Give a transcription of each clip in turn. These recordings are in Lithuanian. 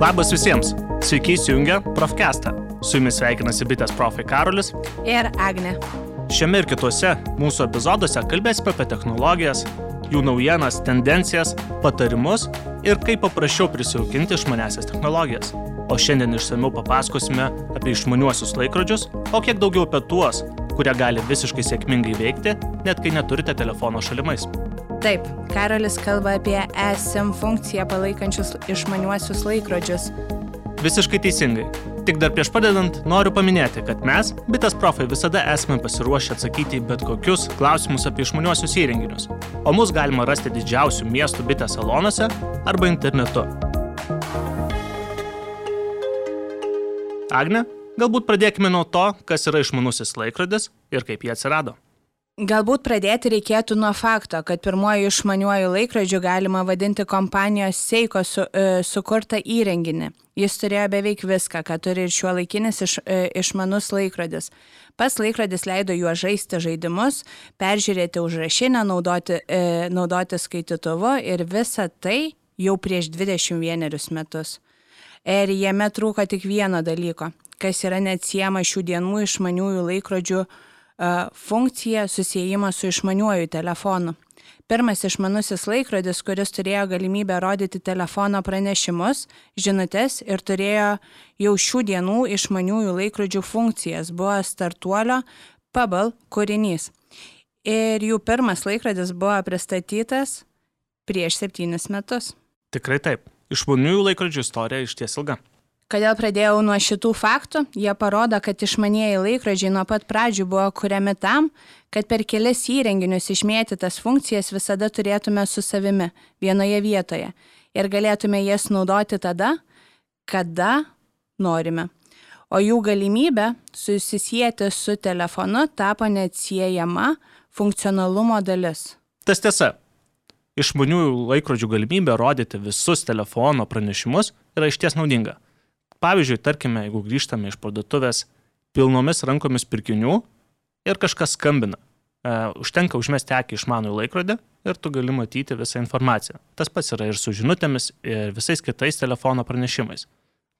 Labas visiems. Sveiki įsijungę Profcastą. Su jumis sveikinasi bitės profai Karolis ir Agne. Šiame ir kituose mūsų epizoduose kalbėsime apie technologijas, jų naujienas, tendencijas, patarimus ir kaip paprasčiau prisijaukinti išmanesias technologijas. O šiandien išsameu papasakosime apie išmaniuosius laikrodžius, o kiek daugiau apie tuos, kurie gali visiškai sėkmingai veikti, net kai neturite telefono šalimais. Taip, Karolis kalba apie eSIM funkciją palaikančius išmaniuosius laikrodžius. Visiškai teisingai. Tik dar prieš padedant, noriu paminėti, kad mes, Bitas Profai, visada esame pasiruošę atsakyti bet kokius klausimus apie išmaniuosius įrenginius, o mus galima rasti didžiausių miestų bitės salonuose arba internetu. Agne, galbūt pradėkime nuo to, kas yra išmanusis laikrodis ir kaip jie atsirado. Galbūt pradėti reikėtų nuo fakto, kad pirmoju išmaniuoju laikrodžiu galima vadinti kompanijos Seiko su, e, sukurtą įrenginį. Jis turėjo beveik viską, ką turi ir šiuo laikinis iš, e, išmanus laikrodis. Pas laikrodis leido juo žaisti žaidimus, peržiūrėti užrašinę, naudoti, e, naudoti skaitytuvu ir visa tai jau prieš 21 metus. Ir jame trūko tik vieno dalyko, kas yra neatsiema šių dienų išmaniųjų laikrodžių funkcija susijęjimą su išmaniuoju telefonu. Pirmas išmanusis laikrodis, kuris turėjo galimybę rodyti telefono pranešimus, žinutės ir turėjo jau šių dienų išmaniųjų laikrodžių funkcijas, buvo startuolio Pebble kūrinys. Ir jų pirmas laikrodis buvo pristatytas prieš septynis metus. Tikrai taip. Išmaniųjų laikrodžių istorija iš ties ilga. Kodėl pradėjau nuo šitų faktų? Jie parodo, kad išmanieji laikrodžiai nuo pat pradžių buvo kuriami tam, kad per kelias įrenginius išmėtytas funkcijas visada turėtume su savimi vienoje vietoje ir galėtume jas naudoti tada, kada norime. O jų galimybė susisieti su telefonu tapo neatsiejama funkcionalumo dalis. Tas tiesa. Išmaniųjų laikrodžių galimybė rodyti visus telefono pranešimus yra išties naudinga. Pavyzdžiui, tarkime, jeigu grįžtame iš parduotuvės pilnomis rankomis pirkinių ir kažkas skambina. E, užtenka užmesti akį išmanų laikrodį ir tu gali matyti visą informaciją. Tas pats yra ir su žinutėmis, ir visais kitais telefono pranešimais.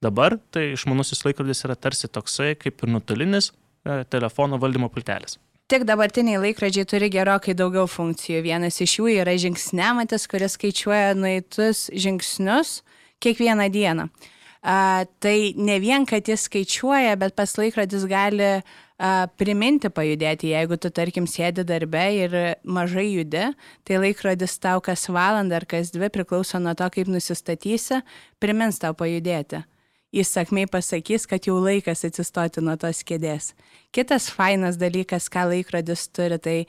Dabar tai išmanusis laikrodis yra tarsi toksai kaip ir nutolinis e, telefono valdymo pultelis. Tik dabartiniai laikrodžiai turi gerokai daugiau funkcijų. Vienas iš jų yra žingsnematis, kuris skaičiuoja nueitus žingsnius kiekvieną dieną a, tai ne vien, kad jis skaičiuoja, bet pas laikrodis gali a, priminti pajudėti. Jeigu tu, tarkim, sėdi darbe ir mažai judi, tai laikrodis tau kas valandą ar kas dvi priklauso nuo to, kaip nusistatysi, primins tau pajudėti įsakmiai pasakys, kad jau laikas atsistoti nuo tos kėdės. Kitas fainas dalykas, ką laikrodis turi, tai e,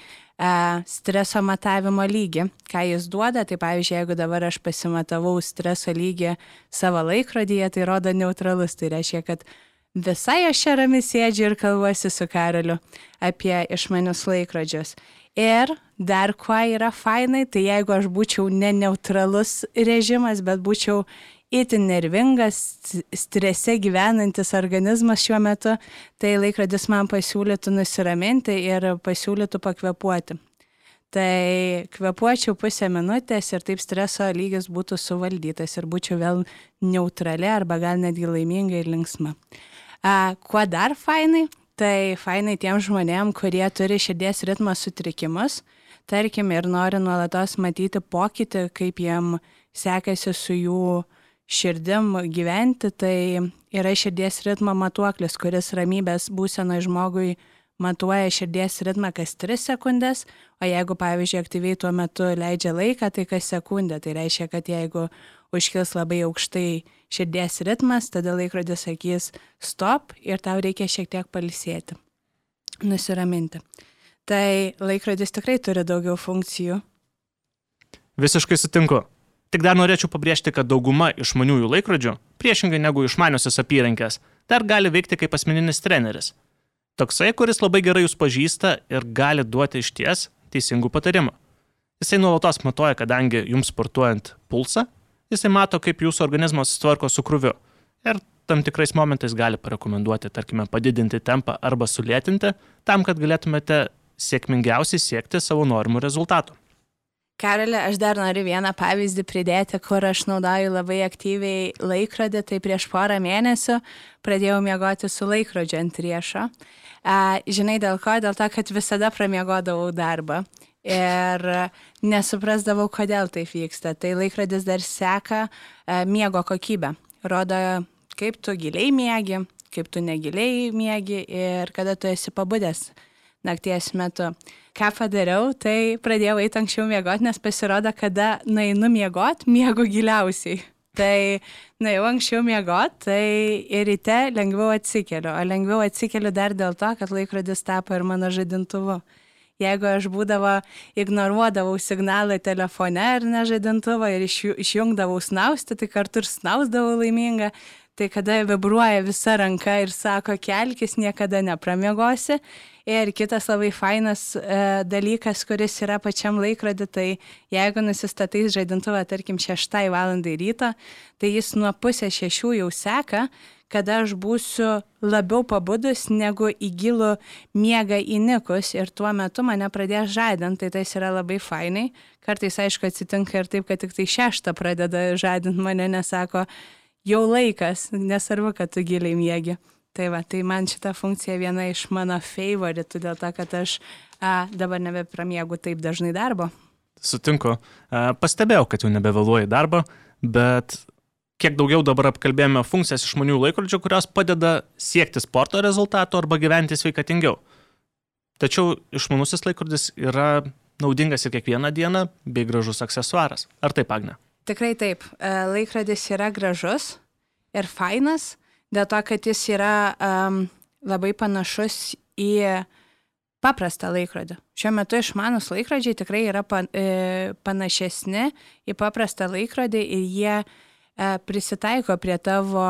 streso matavimo lygį. Ką jis duoda, tai pavyzdžiui, jeigu dabar aš pasimatavau streso lygį savo laikrodyje, tai rodo neutralus. Tai reiškia, kad visai aš čia rami sėdžiu ir kalbuosi su Karoliu apie išmanius laikrodžius. Ir dar kuo yra fainai, tai jeigu aš būčiau ne neutralus režimas, bet būčiau itin nervingas, strese gyvenantis organizmas šiuo metu, tai laikrodis man pasiūlytų nusiraminti ir pasiūlytų pakvepuoti. Tai kvepuočiau pusę minutės ir taip streso lygis būtų suvaldytas ir būčiau vėl neutrali arba gal netgi laiminga ir linksma. A, kuo dar fainai? Tai fainai tiem žmonėm, kurie turi širdies ritmo sutrikimus, tarkim, ir nori nuolatos matyti pokytį, kaip jiem sekasi su jų širdim gyventi, tai yra širdies ritmo matuoklis, kuris ramybės būsenoje žmogui matuoja širdies ritmą kas 3 sekundės, o jeigu, pavyzdžiui, aktyviai tuo metu leidžia laiką, tai kas sekundę. Tai reiškia, kad jeigu užkils labai aukštai širdies ritmas, tada laikrodis sakys stop ir tau reikia šiek tiek palisėti, nusiraminti. Tai laikrodis tikrai turi daugiau funkcijų. Visiškai sutinku. Tik dar norėčiau pabrėžti, kad dauguma išmaniųjų laikrodžių, priešingai negu išmaniosios apyrankės, dar gali veikti kaip asmeninis treneris. Toksai, kuris labai gerai jūs pažįsta ir gali duoti iš ties teisingų patarimų. Jisai nuolatos matuoja, kadangi jums sportuojant pulsą, jisai mato, kaip jūsų organizmas susitvarko su krūviu. Ir tam tikrais momentais gali parekomenduoti, tarkime, padidinti tempą arba sulėtinti, tam, kad galėtumėte sėkmingiausiai siekti savo norimų rezultatų. Karolė, aš dar noriu vieną pavyzdį pridėti, kur aš naudoju labai aktyviai laikrodį. Tai prieš porą mėnesių pradėjau miegoti su laikrodžiu ant riešo. Žinai dėl ko? Dėl to, kad visada pramiegodavau darbą. Ir nesuprasdavau, kodėl taip vyksta. Tai laikrodis dar seka miego kokybę. Rodo, kaip tu giliai miegi, kaip tu negiliai miegi ir kada tu esi pabudęs nakties metu. Ką padariau, tai pradėjau eiti anksčiau miegoti, nes pasirodo, kada nainu miegoti, miegu giliausiai. Tai nuėjau anksčiau miegoti, tai ir ryte lengviau atsikeliu. O lengviau atsikeliu dar dėl to, kad laikrodis tapo ir mano žadintuvu. Jeigu aš būdavo, ignoruodavau signalą telefone ar nežadintuvą ir išjungdavau snausti, tai kartu ir snausdavau laiminga, tai kada vibruoja visa ranka ir sako, kelkis, niekada nepramiegosi. Ir kitas labai fainas e, dalykas, kuris yra pačiam laikrodį, tai jeigu nusistatai žaidintuvą, tarkim, 6 valandai ryto, tai jis nuo pusės šešių jau seka, kada aš būsiu labiau pabudus negu į gilų miegą įnikus ir tuo metu mane pradės žadinti, tai tas yra labai fainai. Kartais, aišku, atsitinka ir taip, kad tik tai šeštą pradeda žadinti mane, nesako, jau laikas, nesvarbu, kad tu giliai mėgi. Tai va, tai man šita funkcija viena iš mano favoritų, dėl to, kad aš a, dabar nebepramiegu taip dažnai darbo. Sutinku. A, pastebėjau, kad jau nebevėluoji darbą, bet kiek daugiau dabar apkalbėjome funkcijas išmanių laikrodžių, kurios padeda siekti sporto rezultatų arba gyventi sveikatingiau. Tačiau išmanusis laikrodis yra naudingas ir kiekvieną dieną bei gražus aksesuaras. Ar taip, Agne? Tikrai taip. E, laikrodis yra gražus ir fainas, dėl to, kad jis yra um, labai panašus į paprastą laikrodį. Šiuo metu išmanus laikrodžiai tikrai yra pan, e, panašesni į paprastą laikrodį ir jie e, prisitaiko prie tavo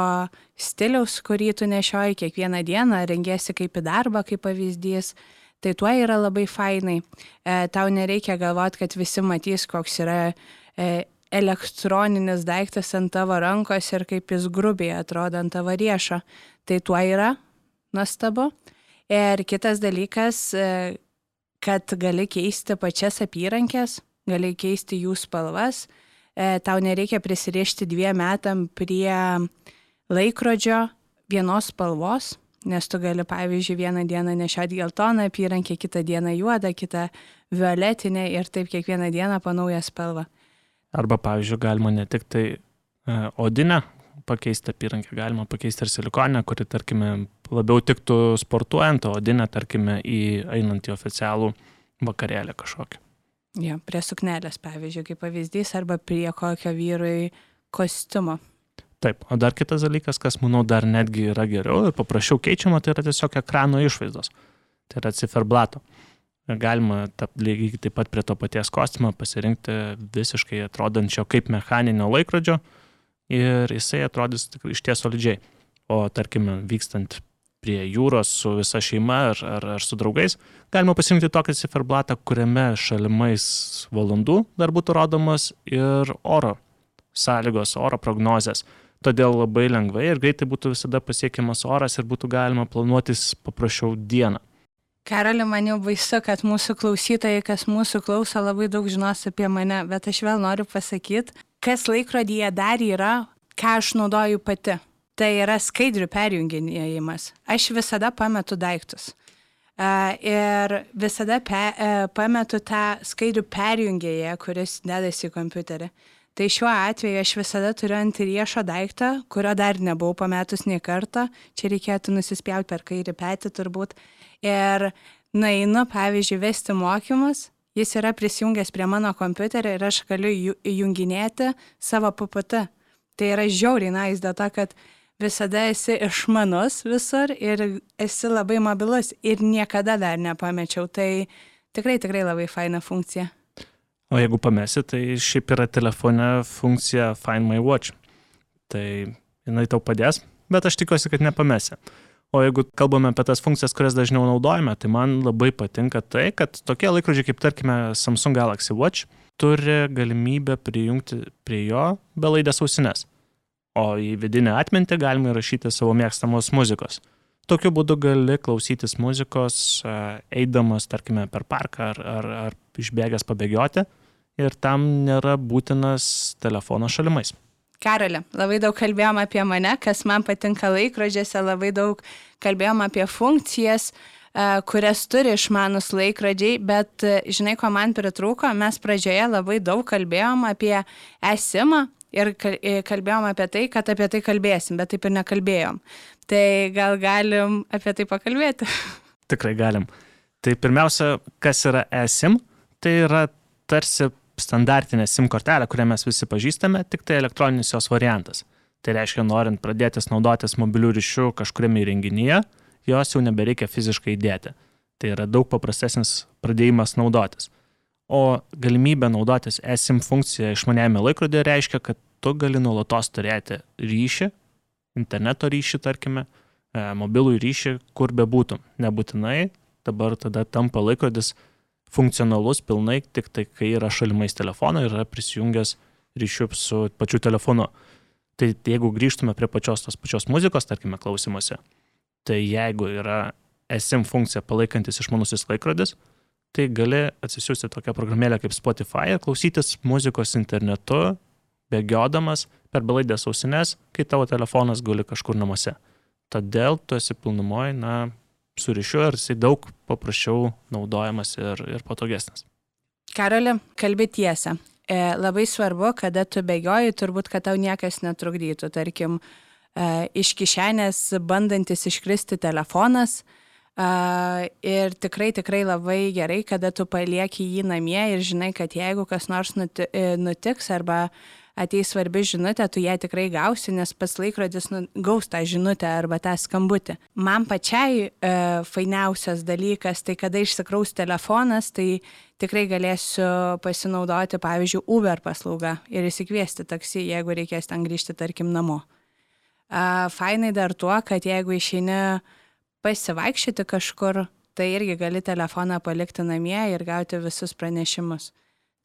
stiliaus, kurį tu nešioji kiekvieną dieną, rengiesi kaip į darbą, kaip pavyzdys. Tai tuo yra labai fainai. E, tau nereikia galvoti, kad visi matys, koks yra e, elektroninis daiktas ant tavo rankos ir kaip jis grubiai atrodo ant tavo riešo. Tai tuo yra nuostabu. Ir kitas dalykas, e, kad gali keisti pačias apyrankės, gali keisti jų spalvas. E, tau nereikia prisirišti dviem metam prie laikrodžio vienos spalvos, nes tu gali, pavyzdžiui, vieną dieną nešioti geltoną apyrankę, kitą dieną juodą, kitą violetinę ir taip kiekvieną dieną po naują spalvą. Arba, pavyzdžiui, galima ne tik tai e, odinę pakeisti apyrankę, galima pakeisti ir silikonę, kuri, tarkime, labiau tiktų sportuojant, o odinę, tarkime, į einant į oficialų vakarėlį kažkokį. Jo, prie suknelės, pavyzdžiui, kaip pavyzdys, arba prie kokio vyrui kostiumo. Taip, o dar kitas dalykas, kas, manau, dar netgi yra geriau ir paprasčiau keičiama, tai yra tiesiog ekrano išvaizdos. Tai yra ciferblato. Galima tap, lygiai taip pat prie to paties kostiumo pasirinkti visiškai atrodančio kaip mechaninio laikrodžio ir jisai atrodys iš ties solidžiai. O tarkime, vykstant prie jūros su visa šeima ar, ar, ar su draugais, galima pasirinkti tokį ciferblatą, kuriame šalimais valandų dar būtų rodomas ir oro sąlygos, oro prognozės. Todėl labai lengvai ir greitai būtų visada pasiekiamas oras ir būtų galima planuotis paprasčiau dieną. Karoli, man jau baisu, kad mūsų klausytojai, kas mūsų klauso, labai daug žinos apie mane, bet aš vėl noriu pasakyti, kas laikrodyje dar yra, ką aš naudoju pati. Tai yra skaidrių perjunginėjimas. Aš visada pametu daiktus. Uh, ir visada pe, uh, pametu tą skaidrių perjungėją, kuris dedasi į kompiuterį. Tai šiuo atveju aš visada turiu ant riešo daiktą, kurio dar nebuvau pametus nei kartą. Čia reikėtų nusispjauti per kairį petį turbūt. Ir nueinu, pavyzdžiui, vesti mokymus, jis yra prisijungęs prie mano kompiuterio ir aš galiu junginėti savo PPT. Tai yra žiauriai nais, dėl to, kad visada esi išmanus visur ir esi labai mobilus ir niekada dar nepamečiau. Tai tikrai, tikrai labai faina funkcija. O jeigu pamesi, tai šiaip yra telefone funkcija Find My Watch. Tai jinai tau padės, bet aš tikiuosi, kad nepamesi. O jeigu kalbame apie tas funkcijas, kurias dažniau naudojame, tai man labai patinka tai, kad tokie laikrodžiai kaip tarkime Samsung Galaxy Watch turi galimybę prijungti prie jo belaidės ausinės. O į vidinę atmintį galima įrašyti savo mėgstamos muzikos. Tokiu būdu gali klausytis muzikos, eidamas, tarkime, per parką ar, ar, ar išbėgęs pabėgioti ir tam nėra būtinas telefono šalimais. Karolė, labai daug kalbėjom apie mane, kas man patinka laikrodžiuose, labai daug kalbėjom apie funkcijas, e, kurias turi išmanus laikrodžiai, bet e, žinai, ko man pritrūko, mes pradžioje labai daug kalbėjom apie esimą ir e, kalbėjom apie tai, kad apie tai kalbėsim, bet taip ir nekalbėjom. Tai gal galim apie tai pakalbėti? Tikrai galim. Tai pirmiausia, kas yra esim, tai yra tarsi standartinę SIM kortelę, kurią mes visi pažįstame, tik tai elektroninis jos variantas. Tai reiškia, norint pradėtis naudotis mobilių ryšių kažkuriame įrenginyje, jos jau nebereikia fiziškai įdėti. Tai yra daug paprastesnis pradėjimas naudotis. O galimybė naudotis eSIM funkcija išmaniajame laikrodėje reiškia, kad tu gali nuolatos turėti ryšį, interneto ryšį, tarkime, e, mobilų ryšį, kur bebūtum. Nebūtinai dabar tada tampa laikrodis funkcionalus pilnai tik tai, kai yra šalimais telefono ir yra prisijungęs ryšiu su pačiu telefonu. Tai jeigu grįžtume prie pačios tos pačios muzikos, tarkime, klausimuose, tai jeigu yra SIM funkcija palaikantis išmanusis laikrodis, tai gali atsisiųsti tokią programėlę kaip Spotify ir klausytis muzikos internetu, bėgiodamas per belaidės ausines, kai tavo telefonas guli kažkur namuose. Todėl tu esi pilnumoje, na, su ryšiu ir jisai daug paprasčiau naudojamas ir, ir patogesnis. Karoli, kalbi tiesą. E, labai svarbu, kada tu bėgioji, turbūt, kad tau niekas netrukdytų. Tarkim, e, iš kišenės bandantis iškristi telefonas. E, ir tikrai, tikrai labai gerai, kada tu palieki jį namie ir žinai, kad jeigu kas nors e, nutiks arba ateis svarbi žinutė, tu ją tikrai gausi, nes pats laikrodis nu, gaus tą žinutę arba tą skambutį. Man pačiai e, fainiausias dalykas, tai kada išsikraus telefonas, tai tikrai galėsiu pasinaudoti, pavyzdžiui, Uber paslaugą ir įsikviesti taksi, jeigu reikės ten grįžti, tarkim, namo. E, fainai dar tuo, kad jeigu išeini pasivaikščioti kažkur, tai irgi gali telefoną palikti namie ir gauti visus pranešimus.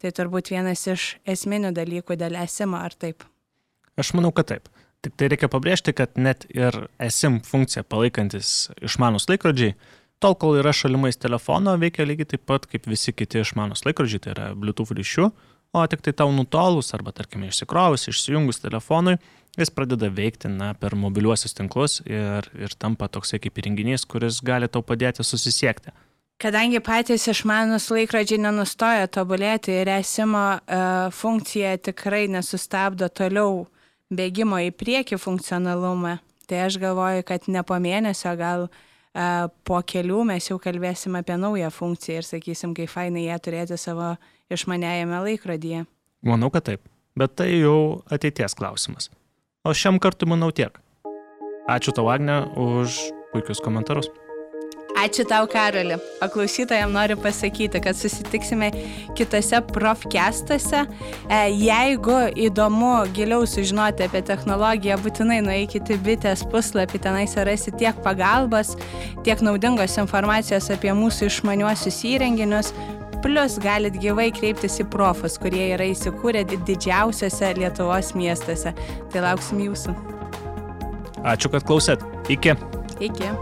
Tai turbūt vienas iš esminių dalykų dėl esimo, ar taip? Aš manau, kad taip. Tik tai reikia pabrėžti, kad net ir esim funkciją palaikantis išmanus laikrodžiai, tol kol yra šalimais telefono, veikia lygiai taip pat kaip visi kiti išmanus laikrodžiai, tai yra Bluetooth ryšių, o tik tai tau nutolus arba, tarkime, išsikrovus, išsijungus telefonui, jis pradeda veikti na, per mobiliuosius tinklus ir, ir tampa toksai kaip įrenginys, kuris gali tau padėti susisiekti. Kadangi patys išmanus laikrodžiai nenustoja tobulėti ir esimo uh, funkcija tikrai nesustabdo toliau bėgimo į priekį funkcionalumą, tai aš galvoju, kad ne po mėnesio, gal uh, po kelių mes jau kalbėsim apie naują funkciją ir sakysim, kaip fainai ją turėti savo išmaniajame laikrodyje. Manau, kad taip, bet tai jau ateities klausimas. O šiam kartu manau tiek. Ačiū tau, Agne, už puikius komentarus. Ačiū tau, Karoli. O klausytojams noriu pasakyti, kad susitiksime kitose profkestuose. E, jeigu įdomu giliau sužinoti apie technologiją, būtinai nueikite bitės puslapį, tenais rasi tiek pagalbos, tiek naudingos informacijos apie mūsų išmaniuosius įrenginius. Plus galit gyvai kreiptis į profus, kurie yra įsikūrę didžiausiose Lietuvos miestuose. Tai lauksim jūsų. Ačiū, kad klausėt. Iki. Iki.